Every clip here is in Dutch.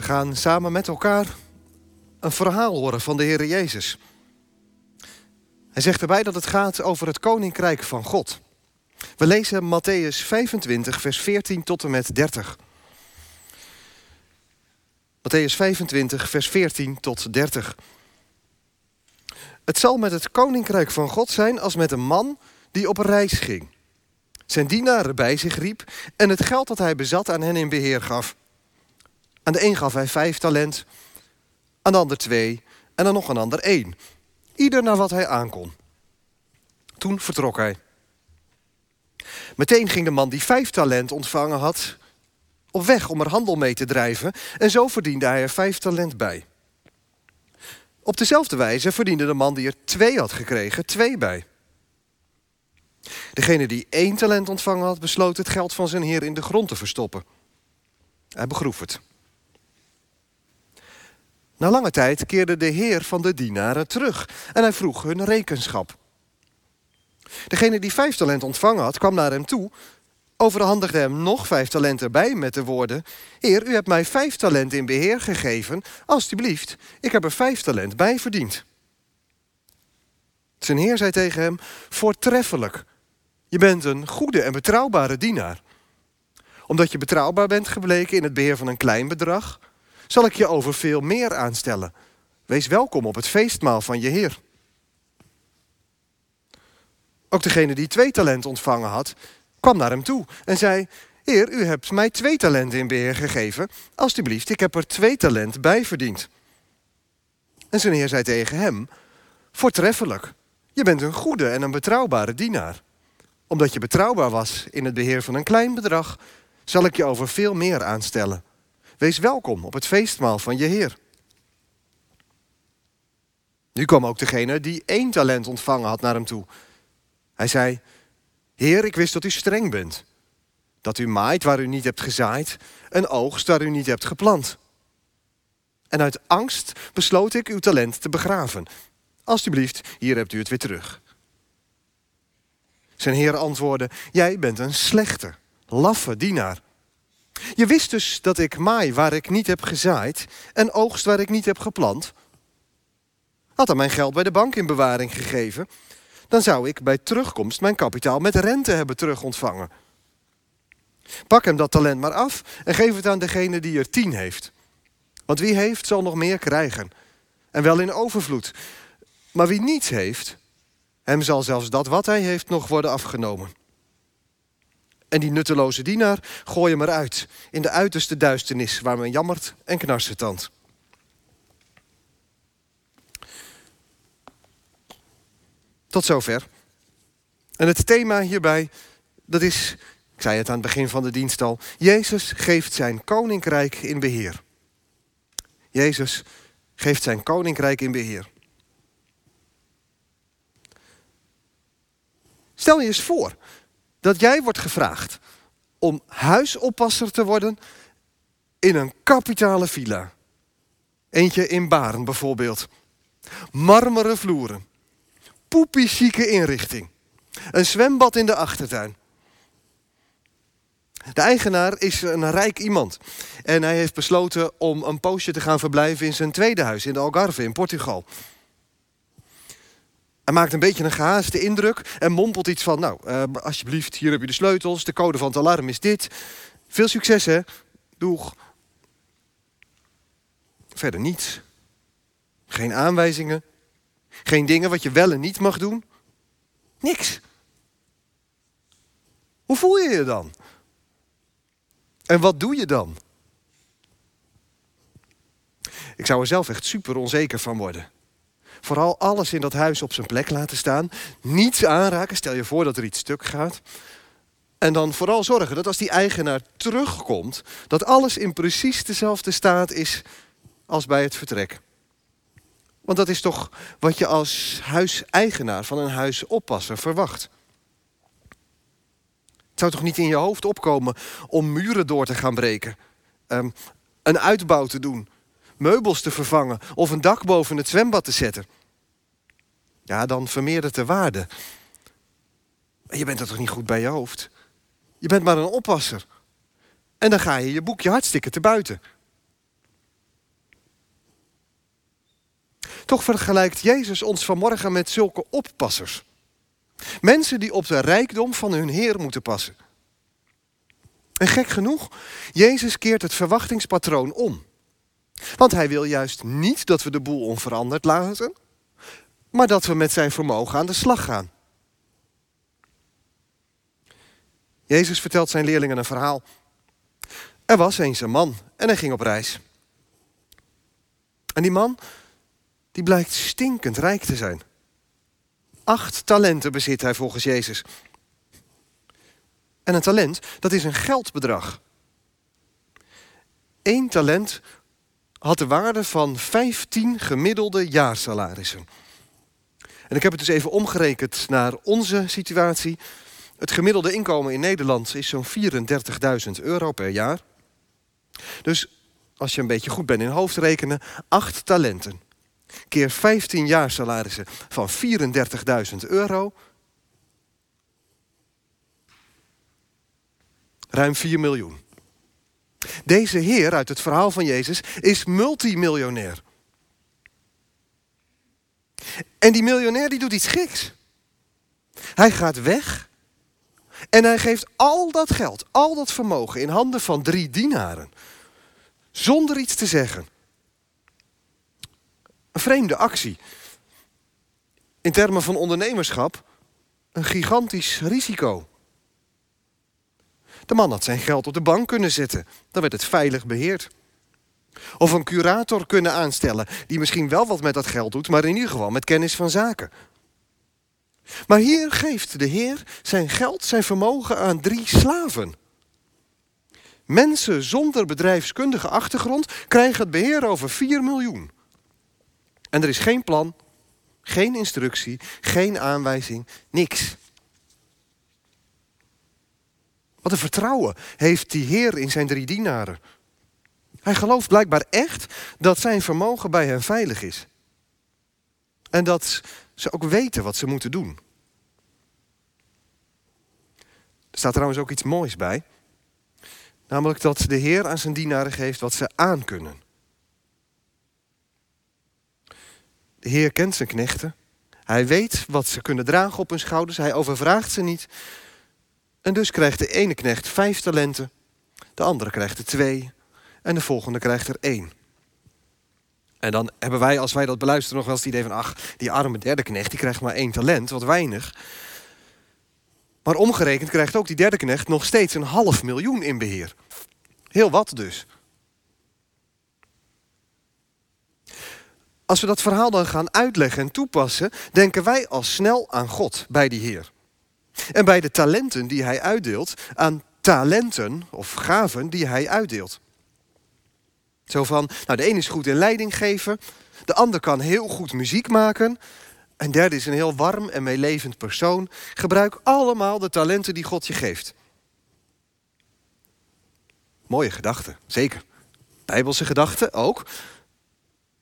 We gaan samen met elkaar een verhaal horen van de Heer Jezus. Hij zegt erbij dat het gaat over het koninkrijk van God. We lezen Matthäus 25, vers 14 tot en met 30. Matthäus 25, vers 14 tot 30. Het zal met het koninkrijk van God zijn als met een man die op reis ging. Zijn dienaren bij zich riep en het geld dat hij bezat aan hen in beheer gaf. Aan de een gaf hij vijf talent, aan de ander twee en aan nog een ander één. Ieder naar wat hij aankon. Toen vertrok hij. Meteen ging de man die vijf talent ontvangen had op weg om er handel mee te drijven en zo verdiende hij er vijf talent bij. Op dezelfde wijze verdiende de man die er twee had gekregen twee bij. Degene die één talent ontvangen had, besloot het geld van zijn heer in de grond te verstoppen. Hij begroef het. Na lange tijd keerde de heer van de dienaren terug en hij vroeg hun rekenschap. Degene die vijf talent ontvangen had, kwam naar hem toe, overhandigde hem nog vijf talenten bij met de woorden: Heer, u hebt mij vijf talenten in beheer gegeven, alstublieft, ik heb er vijf talent bij verdiend. Zijn heer zei tegen hem: Voortreffelijk, je bent een goede en betrouwbare dienaar. Omdat je betrouwbaar bent gebleken in het beheer van een klein bedrag, zal ik je over veel meer aanstellen. Wees welkom op het feestmaal van je Heer. Ook degene die twee talenten ontvangen had, kwam naar hem toe en zei: Heer, u hebt mij twee talenten in beheer gegeven. Alsjeblieft, ik heb er twee talenten bij verdiend. En zijn heer zei tegen hem: Voortreffelijk, je bent een goede en een betrouwbare dienaar. Omdat je betrouwbaar was in het beheer van een klein bedrag, zal ik je over veel meer aanstellen. Wees welkom op het feestmaal van je Heer. Nu kwam ook degene die één talent ontvangen had naar hem toe. Hij zei: Heer, ik wist dat u streng bent. Dat u maait waar u niet hebt gezaaid en oogst waar u niet hebt geplant. En uit angst besloot ik uw talent te begraven. Alsjeblieft, hier hebt u het weer terug. Zijn heer antwoordde: Jij bent een slechte, laffe dienaar. Je wist dus dat ik maai waar ik niet heb gezaaid en oogst waar ik niet heb geplant. Had hij mijn geld bij de bank in bewaring gegeven, dan zou ik bij terugkomst mijn kapitaal met rente hebben terugontvangen. Pak hem dat talent maar af en geef het aan degene die er tien heeft. Want wie heeft, zal nog meer krijgen. En wel in overvloed. Maar wie niets heeft, hem zal zelfs dat wat hij heeft nog worden afgenomen. En die nutteloze dienaar, gooi hem eruit in de uiterste duisternis waar men jammert en knarsetand. Tot zover. En het thema hierbij, dat is, ik zei het aan het begin van de dienst al, Jezus geeft zijn koninkrijk in beheer. Jezus geeft zijn koninkrijk in beheer. Stel je eens voor dat jij wordt gevraagd om huisoppasser te worden in een kapitale villa. Eentje in Baren bijvoorbeeld. Marmeren vloeren. Poepie chique inrichting. Een zwembad in de achtertuin. De eigenaar is een rijk iemand. En hij heeft besloten om een poosje te gaan verblijven in zijn tweede huis in de Algarve in Portugal. Hij maakt een beetje een gehaaste indruk en mompelt iets van... nou, uh, alsjeblieft, hier heb je de sleutels, de code van het alarm is dit. Veel succes, hè? Doeg. Verder niets. Geen aanwijzingen. Geen dingen wat je wel en niet mag doen. Niks. Hoe voel je je dan? En wat doe je dan? Ik zou er zelf echt super onzeker van worden. Vooral alles in dat huis op zijn plek laten staan. Niets aanraken. Stel je voor dat er iets stuk gaat. En dan vooral zorgen dat als die eigenaar terugkomt, dat alles in precies dezelfde staat is als bij het vertrek. Want dat is toch wat je als huiseigenaar van een huisoppasser verwacht. Het zou toch niet in je hoofd opkomen om muren door te gaan breken, um, een uitbouw te doen, meubels te vervangen of een dak boven het zwembad te zetten. Ja, dan vermeerdert de waarde. Je bent er toch niet goed bij je hoofd? Je bent maar een oppasser. En dan ga je je boekje hartstikke te buiten. Toch vergelijkt Jezus ons vanmorgen met zulke oppassers. Mensen die op de rijkdom van hun Heer moeten passen. En gek genoeg, Jezus keert het verwachtingspatroon om. Want hij wil juist niet dat we de boel onveranderd laten, maar dat we met zijn vermogen aan de slag gaan. Jezus vertelt zijn leerlingen een verhaal. Er was eens een man en hij ging op reis. En die man, die blijkt stinkend rijk te zijn. Acht talenten bezit hij volgens Jezus. En een talent, dat is een geldbedrag. Eén talent had de waarde van 15 gemiddelde jaarsalarissen. En ik heb het dus even omgerekend naar onze situatie. Het gemiddelde inkomen in Nederland is zo'n 34.000 euro per jaar. Dus als je een beetje goed bent in hoofdrekenen, acht talenten. Keer 15 jaar salarissen van 34.000 euro. Ruim 4 miljoen. Deze heer uit het verhaal van Jezus is multimiljonair. En die miljonair die doet iets geks. Hij gaat weg en hij geeft al dat geld, al dat vermogen in handen van drie dienaren. Zonder iets te zeggen. Een vreemde actie. In termen van ondernemerschap een gigantisch risico. De man had zijn geld op de bank kunnen zetten. Dan werd het veilig beheerd. Of een curator kunnen aanstellen die misschien wel wat met dat geld doet, maar in ieder geval met kennis van zaken. Maar hier geeft de Heer zijn geld, zijn vermogen aan drie slaven. Mensen zonder bedrijfskundige achtergrond krijgen het beheer over 4 miljoen. En er is geen plan, geen instructie, geen aanwijzing, niks. Wat een vertrouwen heeft die Heer in zijn drie dienaren. Hij gelooft blijkbaar echt dat zijn vermogen bij hen veilig is. En dat ze ook weten wat ze moeten doen. Er staat trouwens ook iets moois bij. Namelijk dat de Heer aan zijn dienaren geeft wat ze aankunnen. De Heer kent zijn knechten. Hij weet wat ze kunnen dragen op hun schouders. Hij overvraagt ze niet. En dus krijgt de ene knecht vijf talenten, de andere krijgt er twee en de volgende krijgt er één. En dan hebben wij, als wij dat beluisteren, nog wel eens het idee van... ach, die arme derde knecht, die krijgt maar één talent, wat weinig. Maar omgerekend krijgt ook die derde knecht nog steeds een half miljoen in beheer. Heel wat dus. Als we dat verhaal dan gaan uitleggen en toepassen, denken wij al snel aan God bij die Heer. En bij de talenten die hij uitdeelt, aan talenten of gaven die hij uitdeelt. Zo van, nou de een is goed in leiding geven, de ander kan heel goed muziek maken, en derde is een heel warm en meelevend persoon. Gebruik allemaal de talenten die God je geeft. Mooie gedachte, zeker. Bijbelse gedachte ook.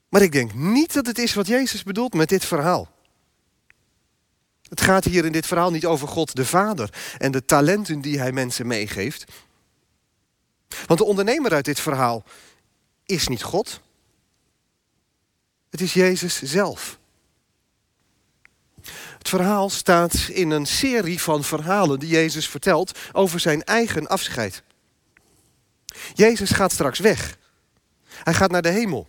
Maar ik denk niet dat het is wat Jezus bedoelt met dit verhaal. Het gaat hier in dit verhaal niet over God de Vader en de talenten die hij mensen meegeeft. Want de ondernemer uit dit verhaal is niet God. Het is Jezus zelf. Het verhaal staat in een serie van verhalen die Jezus vertelt over zijn eigen afscheid. Jezus gaat straks weg. Hij gaat naar de hemel.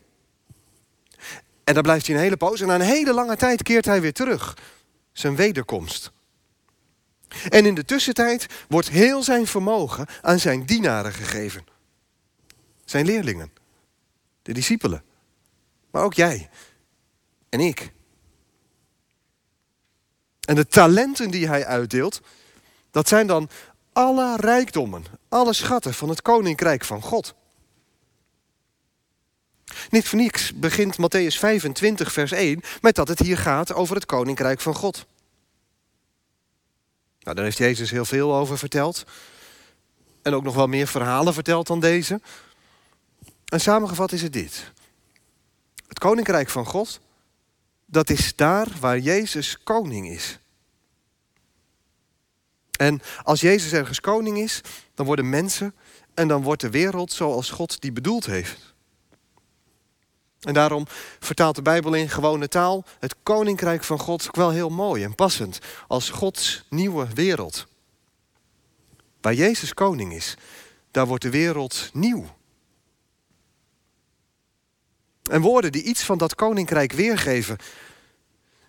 En dan blijft hij een hele poos en na een hele lange tijd keert hij weer terug zijn wederkomst. En in de tussentijd wordt heel zijn vermogen aan zijn dienaren gegeven. Zijn leerlingen, de discipelen, maar ook jij en ik. En de talenten die hij uitdeelt, dat zijn dan alle rijkdommen, alle schatten van het koninkrijk van God. Niet voor niets begint Matthäus 25, vers 1 met dat het hier gaat over het koninkrijk van God. Nou, daar heeft Jezus heel veel over verteld. En ook nog wel meer verhalen verteld dan deze. En samengevat is het dit. Het koninkrijk van God, dat is daar waar Jezus koning is. En als Jezus ergens koning is, dan worden mensen en dan wordt de wereld zoals God die bedoeld heeft. En daarom vertaalt de Bijbel in gewone taal het koninkrijk van God ook wel heel mooi en passend als Gods nieuwe wereld. Waar Jezus koning is, daar wordt de wereld nieuw. En woorden die iets van dat koninkrijk weergeven,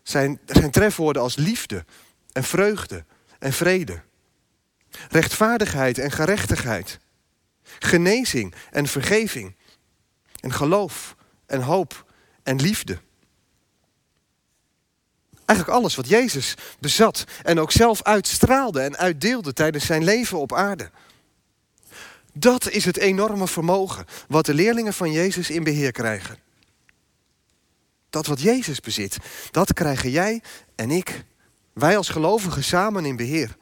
zijn, zijn trefwoorden als liefde en vreugde en vrede, rechtvaardigheid en gerechtigheid, genezing en vergeving, en geloof en hoop en liefde. Eigenlijk alles wat Jezus bezat en ook zelf uitstraalde en uitdeelde tijdens zijn leven op aarde. Dat is het enorme vermogen wat de leerlingen van Jezus in beheer krijgen. Dat wat Jezus bezit, dat krijgen jij en ik, wij als gelovigen samen in beheer.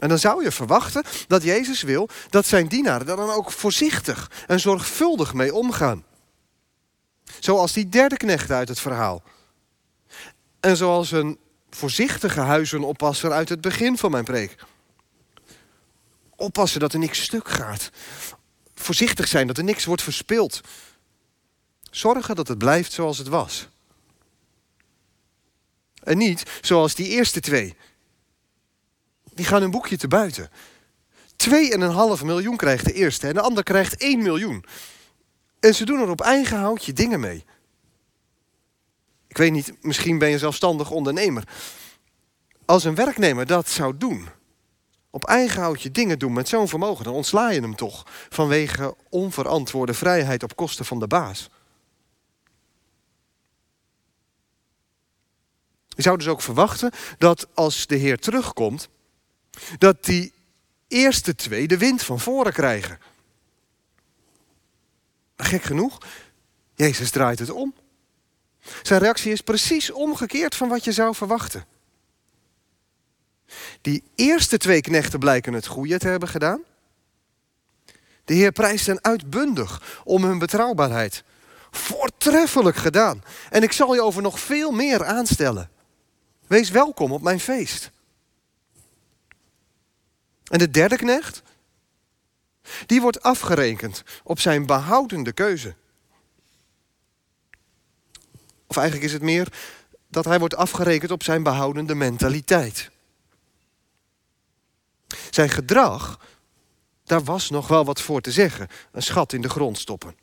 En dan zou je verwachten dat Jezus wil dat zijn dienaren daar dan ook voorzichtig en zorgvuldig mee omgaan. Zoals die derde knecht uit het verhaal. En zoals een voorzichtige huizenoppasser uit het begin van mijn preek. Oppassen dat er niks stuk gaat. Voorzichtig zijn dat er niks wordt verspild. Zorgen dat het blijft zoals het was. En niet zoals die eerste twee. Die gaan hun boekje te buiten. 2,5 miljoen krijgt de eerste en de ander krijgt 1 miljoen. En ze doen er op eigen houtje dingen mee. Ik weet niet, misschien ben je zelfstandig ondernemer. Als een werknemer dat zou doen, op eigen houtje dingen doen met zo'n vermogen, dan ontsla je hem toch vanwege onverantwoorde vrijheid op kosten van de baas. Je zou dus ook verwachten dat als de Heer terugkomt, dat die eerste twee de wind van voren krijgen. Maar gek genoeg, Jezus draait het om. Zijn reactie is precies omgekeerd van wat je zou verwachten. Die eerste twee knechten blijken het goede te hebben gedaan. De Heer prijst hen uitbundig om hun betrouwbaarheid. Voortreffelijk gedaan. En ik zal je over nog veel meer aanstellen. Wees welkom op mijn feest. En de derde knecht, die wordt afgerekend op zijn behoudende keuze. Of eigenlijk is het meer dat hij wordt afgerekend op zijn behoudende mentaliteit. Zijn gedrag, daar was nog wel wat voor te zeggen. Een schat in de grond stoppen.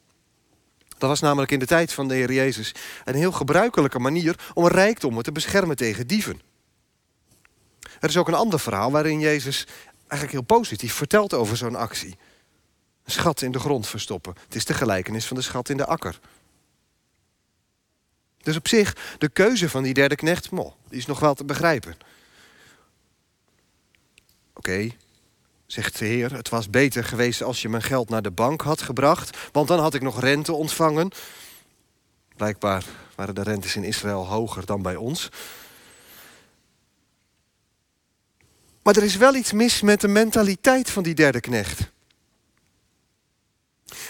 Dat was namelijk in de tijd van de Heer Jezus een heel gebruikelijke manier om rijkdommen te beschermen tegen dieven. Er is ook een ander verhaal waarin Jezus eigenlijk heel positief vertelt over zo'n actie. Een schat in de grond verstoppen. Het is de gelijkenis van de schat in de akker. Dus op zich, de keuze van die derde knecht, mo, die is nog wel te begrijpen. Oké, zegt de Heer, het was beter geweest als je mijn geld naar de bank had gebracht, want dan had ik nog rente ontvangen. Blijkbaar waren de rentes in Israël hoger dan bij ons. Maar er is wel iets mis met de mentaliteit van die derde knecht.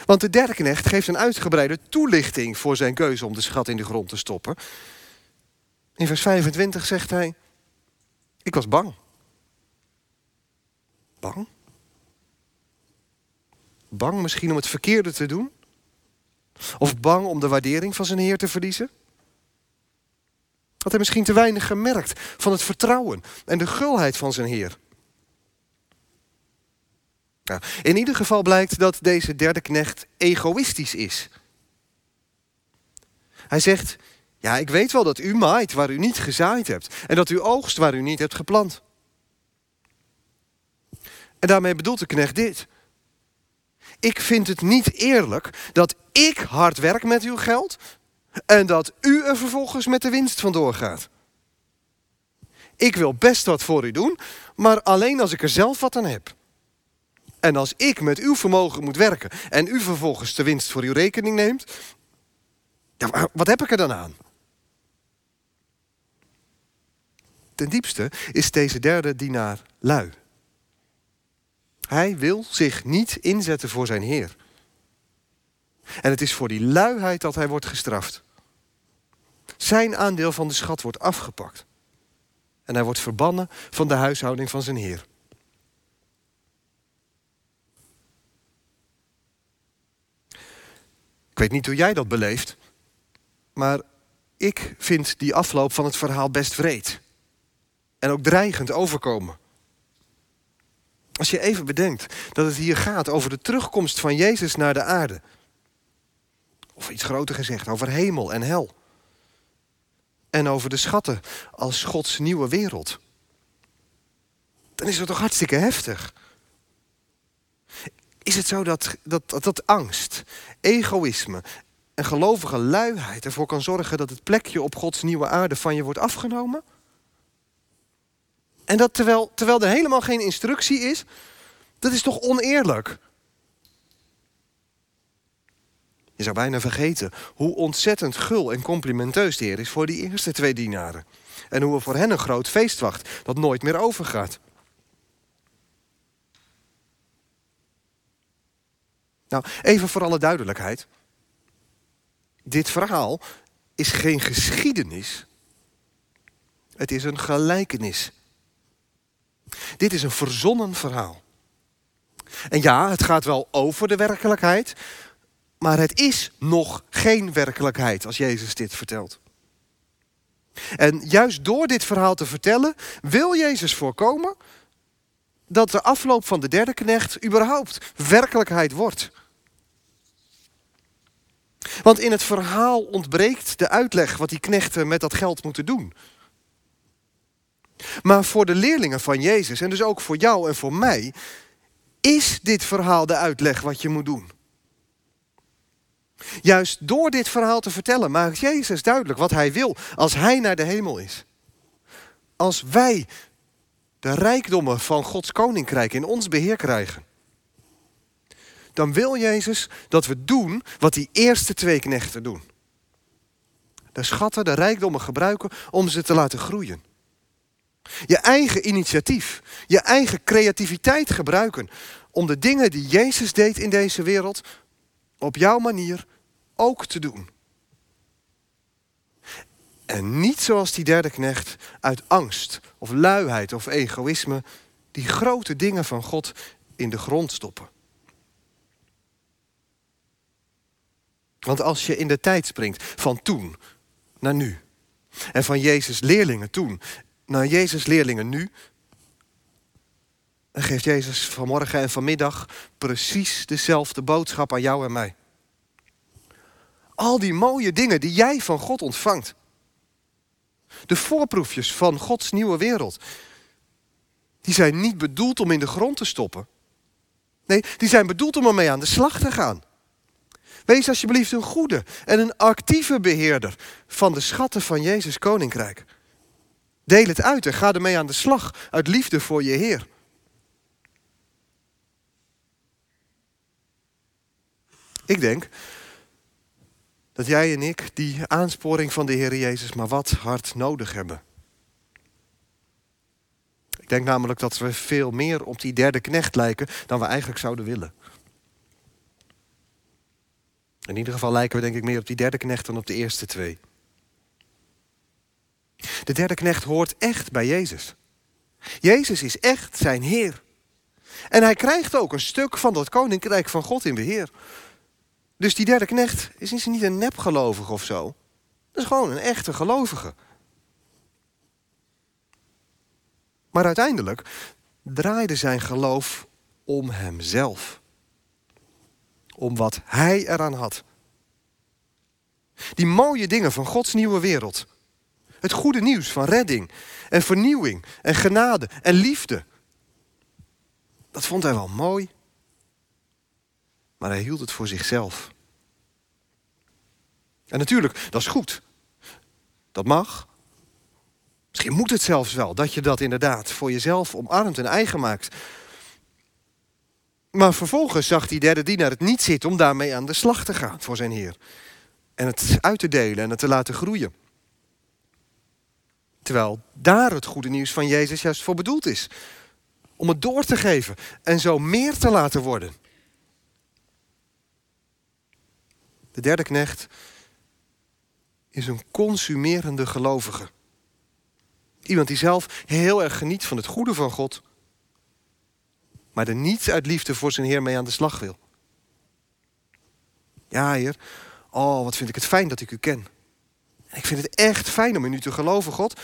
Want de derde knecht geeft een uitgebreide toelichting voor zijn keuze om de schat in de grond te stoppen. In vers 25 zegt hij: Ik was bang. Bang? Bang misschien om het verkeerde te doen? Of bang om de waardering van zijn Heer te verliezen? Had hij misschien te weinig gemerkt van het vertrouwen en de gulheid van zijn Heer? Nou, in ieder geval blijkt dat deze derde knecht egoïstisch is. Hij zegt: Ja, ik weet wel dat u maait waar u niet gezaaid hebt en dat u oogst waar u niet hebt geplant. En daarmee bedoelt de knecht dit. Ik vind het niet eerlijk dat ik hard werk met uw geld en dat u er vervolgens met de winst vandoor gaat. Ik wil best wat voor u doen, maar alleen als ik er zelf wat aan heb. En als ik met uw vermogen moet werken en u vervolgens de winst voor uw rekening neemt, wat heb ik er dan aan? Ten diepste is deze derde dienaar lui. Hij wil zich niet inzetten voor zijn Heer. En het is voor die luiheid dat hij wordt gestraft. Zijn aandeel van de schat wordt afgepakt. En hij wordt verbannen van de huishouding van zijn Heer. Ik weet niet hoe jij dat beleeft, maar ik vind die afloop van het verhaal best wreed. En ook dreigend overkomen. Als je even bedenkt dat het hier gaat over de terugkomst van Jezus naar de aarde. Of iets groter gezegd, over hemel en hel. En over de schatten als Gods nieuwe wereld. Dan is het toch hartstikke heftig. Is het zo dat, dat, dat, dat angst, egoïsme en gelovige luiheid ervoor kan zorgen dat het plekje op Gods nieuwe aarde van je wordt afgenomen? En dat terwijl, terwijl er helemaal geen instructie is, dat is toch oneerlijk? Je zou bijna vergeten hoe ontzettend gul en complimenteus de Heer is voor die eerste twee dienaren. En hoe er voor hen een groot feest wacht dat nooit meer overgaat. Nou, even voor alle duidelijkheid. Dit verhaal is geen geschiedenis. Het is een gelijkenis. Dit is een verzonnen verhaal. En ja, het gaat wel over de werkelijkheid, maar het is nog geen werkelijkheid als Jezus dit vertelt. En juist door dit verhaal te vertellen, wil Jezus voorkomen dat de afloop van de derde knecht überhaupt werkelijkheid wordt. Want in het verhaal ontbreekt de uitleg wat die knechten met dat geld moeten doen. Maar voor de leerlingen van Jezus, en dus ook voor jou en voor mij, is dit verhaal de uitleg wat je moet doen. Juist door dit verhaal te vertellen maakt Jezus duidelijk wat hij wil als hij naar de hemel is. Als wij de rijkdommen van Gods koninkrijk in ons beheer krijgen, dan wil Jezus dat we doen wat die eerste twee knechten doen. De schatten, de rijkdommen gebruiken om ze te laten groeien. Je eigen initiatief, je eigen creativiteit gebruiken om de dingen die Jezus deed in deze wereld op jouw manier ook te doen. En niet zoals die derde knecht uit angst of luiheid of egoïsme die grote dingen van God in de grond stoppen. Want als je in de tijd springt van toen naar nu en van Jezus leerlingen toen naar Jezus leerlingen nu, dan geeft Jezus vanmorgen en vanmiddag precies dezelfde boodschap aan jou en mij. Al die mooie dingen die jij van God ontvangt. De voorproefjes van Gods nieuwe wereld. Die zijn niet bedoeld om in de grond te stoppen. Nee, die zijn bedoeld om ermee aan de slag te gaan. Wees alsjeblieft een goede en een actieve beheerder van de schatten van Jezus Koninkrijk. Deel het uit en ga ermee aan de slag uit liefde voor je Heer. Ik denk dat jij en ik die aansporing van de Heer Jezus maar wat hard nodig hebben. Ik denk namelijk dat we veel meer op die derde knecht lijken dan we eigenlijk zouden willen. In ieder geval lijken we denk ik meer op die derde knecht dan op de eerste twee. De derde knecht hoort echt bij Jezus. Jezus is echt zijn Heer. En hij krijgt ook een stuk van dat koninkrijk van God in beheer. Dus die derde knecht is niet een nepgelovige of zo. Dat is gewoon een echte gelovige. Maar uiteindelijk draaide zijn geloof om hemzelf. Om wat hij eraan had. Die mooie dingen van Gods nieuwe wereld. Het goede nieuws van redding en vernieuwing en genade en liefde. Dat vond hij wel mooi. Maar hij hield het voor zichzelf. En natuurlijk, dat is goed. Dat mag. Misschien moet het zelfs wel dat je dat inderdaad voor jezelf omarmt en eigen maakt. Maar vervolgens zag die derde dienaar het niet zitten om daarmee aan de slag te gaan voor zijn Heer. En het uit te delen en het te laten groeien. Terwijl daar het goede nieuws van Jezus juist voor bedoeld is. Om het door te geven en zo meer te laten worden. De derde knecht is een consumerende gelovige. Iemand die zelf heel erg geniet van het goede van God, maar er niet uit liefde voor zijn Heer mee aan de slag wil. Ja, Heer, Oh, wat vind ik het fijn dat ik u ken. Ik vind het echt fijn om in u te geloven, God.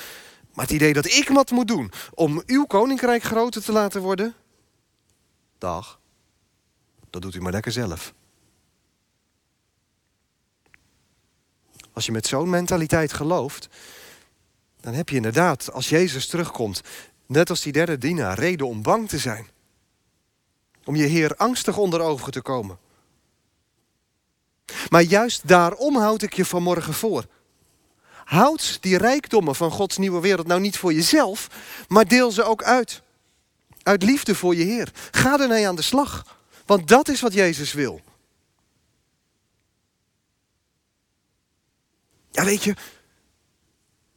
Maar het idee dat ik wat moet doen om uw koninkrijk groter te laten worden. Dag. Dat doet u maar lekker zelf. Als je met zo'n mentaliteit gelooft, dan heb je inderdaad, als Jezus terugkomt, net als die derde dienaar, reden om bang te zijn. Om je Heer angstig onder ogen te komen. Maar juist daarom houd ik je vanmorgen voor. Houd die rijkdommen van Gods nieuwe wereld nou niet voor jezelf, maar deel ze ook uit. Uit liefde voor je Heer. Ga ermee aan de slag. Want dat is wat Jezus wil. Ja, weet je,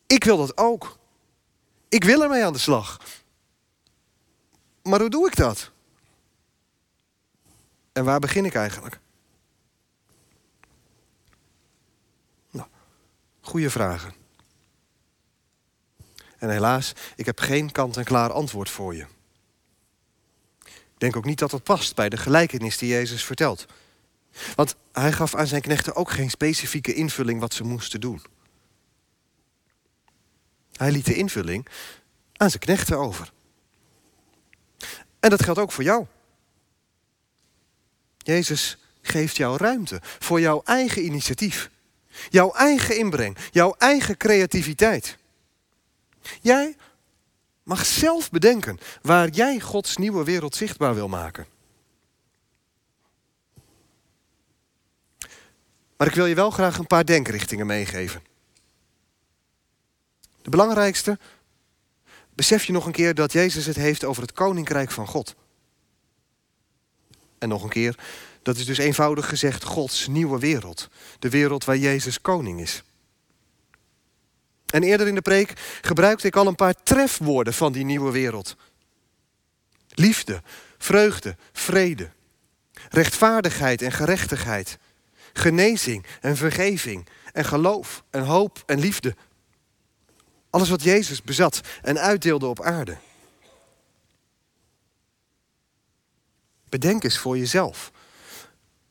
ik wil dat ook. Ik wil ermee aan de slag. Maar hoe doe ik dat? En waar begin ik eigenlijk? Nou, goede vragen. En helaas, ik heb geen kant-en-klaar antwoord voor je. Ik denk ook niet dat dat past bij de gelijkenis die Jezus vertelt. Want hij gaf aan zijn knechten ook geen specifieke invulling wat ze moesten doen. Hij liet de invulling aan zijn knechten over. En dat geldt ook voor jou. Jezus geeft jou ruimte voor jouw eigen initiatief. Jouw eigen inbreng, jouw eigen creativiteit. Jij mag zelf bedenken waar jij Gods nieuwe wereld zichtbaar wil maken. Maar ik wil je wel graag een paar denkrichtingen meegeven. De belangrijkste, besef je nog een keer dat Jezus het heeft over het koninkrijk van God. En nog een keer, dat is dus eenvoudig gezegd Gods nieuwe wereld. De wereld waar Jezus koning is. En eerder in de preek gebruikte ik al een paar trefwoorden van die nieuwe wereld. Liefde, vreugde, vrede, rechtvaardigheid en gerechtigheid, genezing en vergeving en geloof en hoop en liefde. Alles wat Jezus bezat en uitdeelde op aarde. Bedenk eens voor jezelf.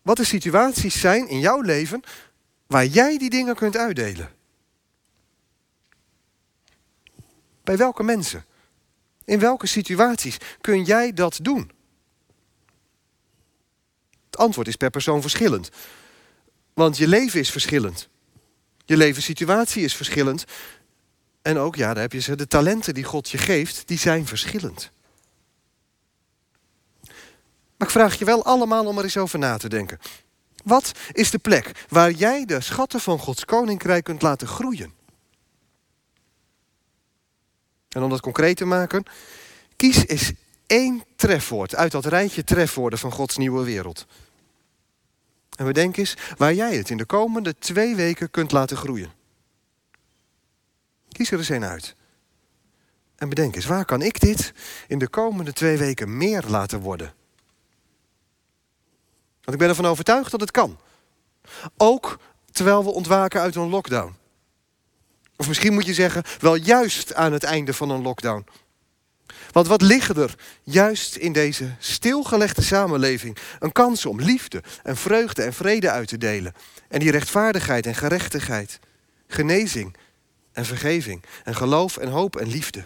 Wat de situaties zijn in jouw leven waar jij die dingen kunt uitdelen. Bij welke mensen? In welke situaties kun jij dat doen? Het antwoord is per persoon verschillend. Want je leven is verschillend. Je levenssituatie is verschillend. En ook, ja, daar heb je ze, de talenten die God je geeft, die zijn verschillend. Maar ik vraag je wel allemaal om er eens over na te denken. Wat is de plek waar jij de schatten van Gods koninkrijk kunt laten groeien? En om dat concreet te maken, kies eens één trefwoord uit dat rijtje trefwoorden van Gods nieuwe wereld. En bedenk eens waar jij het in de komende twee weken kunt laten groeien. Kies er eens een uit. En bedenk eens, waar kan ik dit in de komende twee weken meer laten worden? Want ik ben ervan overtuigd dat het kan. Ook terwijl we ontwaken uit een lockdown. Of misschien moet je zeggen, wel juist aan het einde van een lockdown. Want wat liggen er juist in deze stilgelegde samenleving? Een kans om liefde en vreugde en vrede uit te delen. En die rechtvaardigheid en gerechtigheid. Genezing en vergeving. En geloof en hoop en liefde.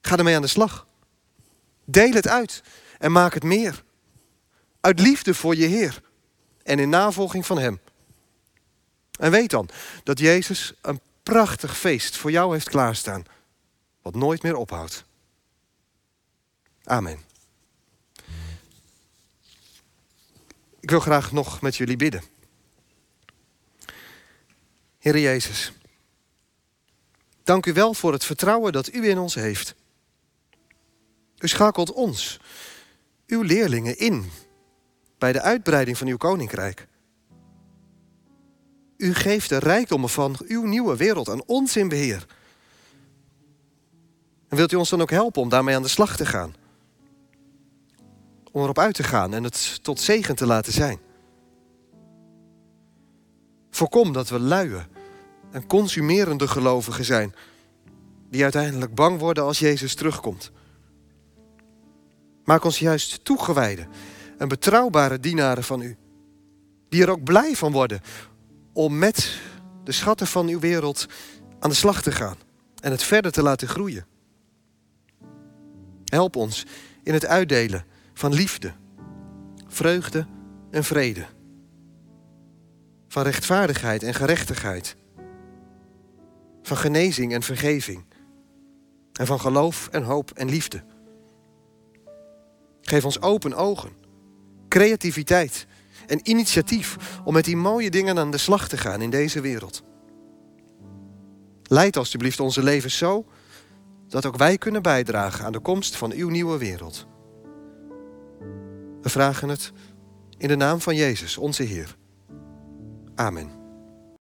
Ga ermee aan de slag. Deel het uit en maak het meer. Uit liefde voor je Heer en in navolging van Hem. En weet dan dat Jezus een prachtig feest voor jou heeft klaarstaan, nooit meer ophoudt. Amen. Ik wil graag nog met jullie bidden. Heer Jezus, dank u wel voor het vertrouwen dat u in ons heeft. U schakelt ons, uw leerlingen, in bij de uitbreiding van uw koninkrijk. U geeft de rijkdommen van uw nieuwe wereld aan ons in beheer. En wilt u ons dan ook helpen om daarmee aan de slag te gaan? Om erop uit te gaan en het tot zegen te laten zijn. Voorkom dat we luie en consumerende gelovigen zijn, die uiteindelijk bang worden als Jezus terugkomt. Maak ons juist toegewijde en betrouwbare dienaren van u Die er ook blij van worden om met de schatten van uw wereld aan de slag te gaan en het verder te laten groeien. Help ons in het uitdelen van liefde, vreugde en vrede. Van rechtvaardigheid en gerechtigheid. Van genezing en vergeving. En van geloof en hoop en liefde. Geef ons open ogen, creativiteit en initiatief om met die mooie dingen aan de slag te gaan in deze wereld. Leid alstublieft onze levens zo dat ook wij kunnen bijdragen aan de komst van uw nieuwe wereld. We vragen het in de naam van Jezus, onze Heer. Amen.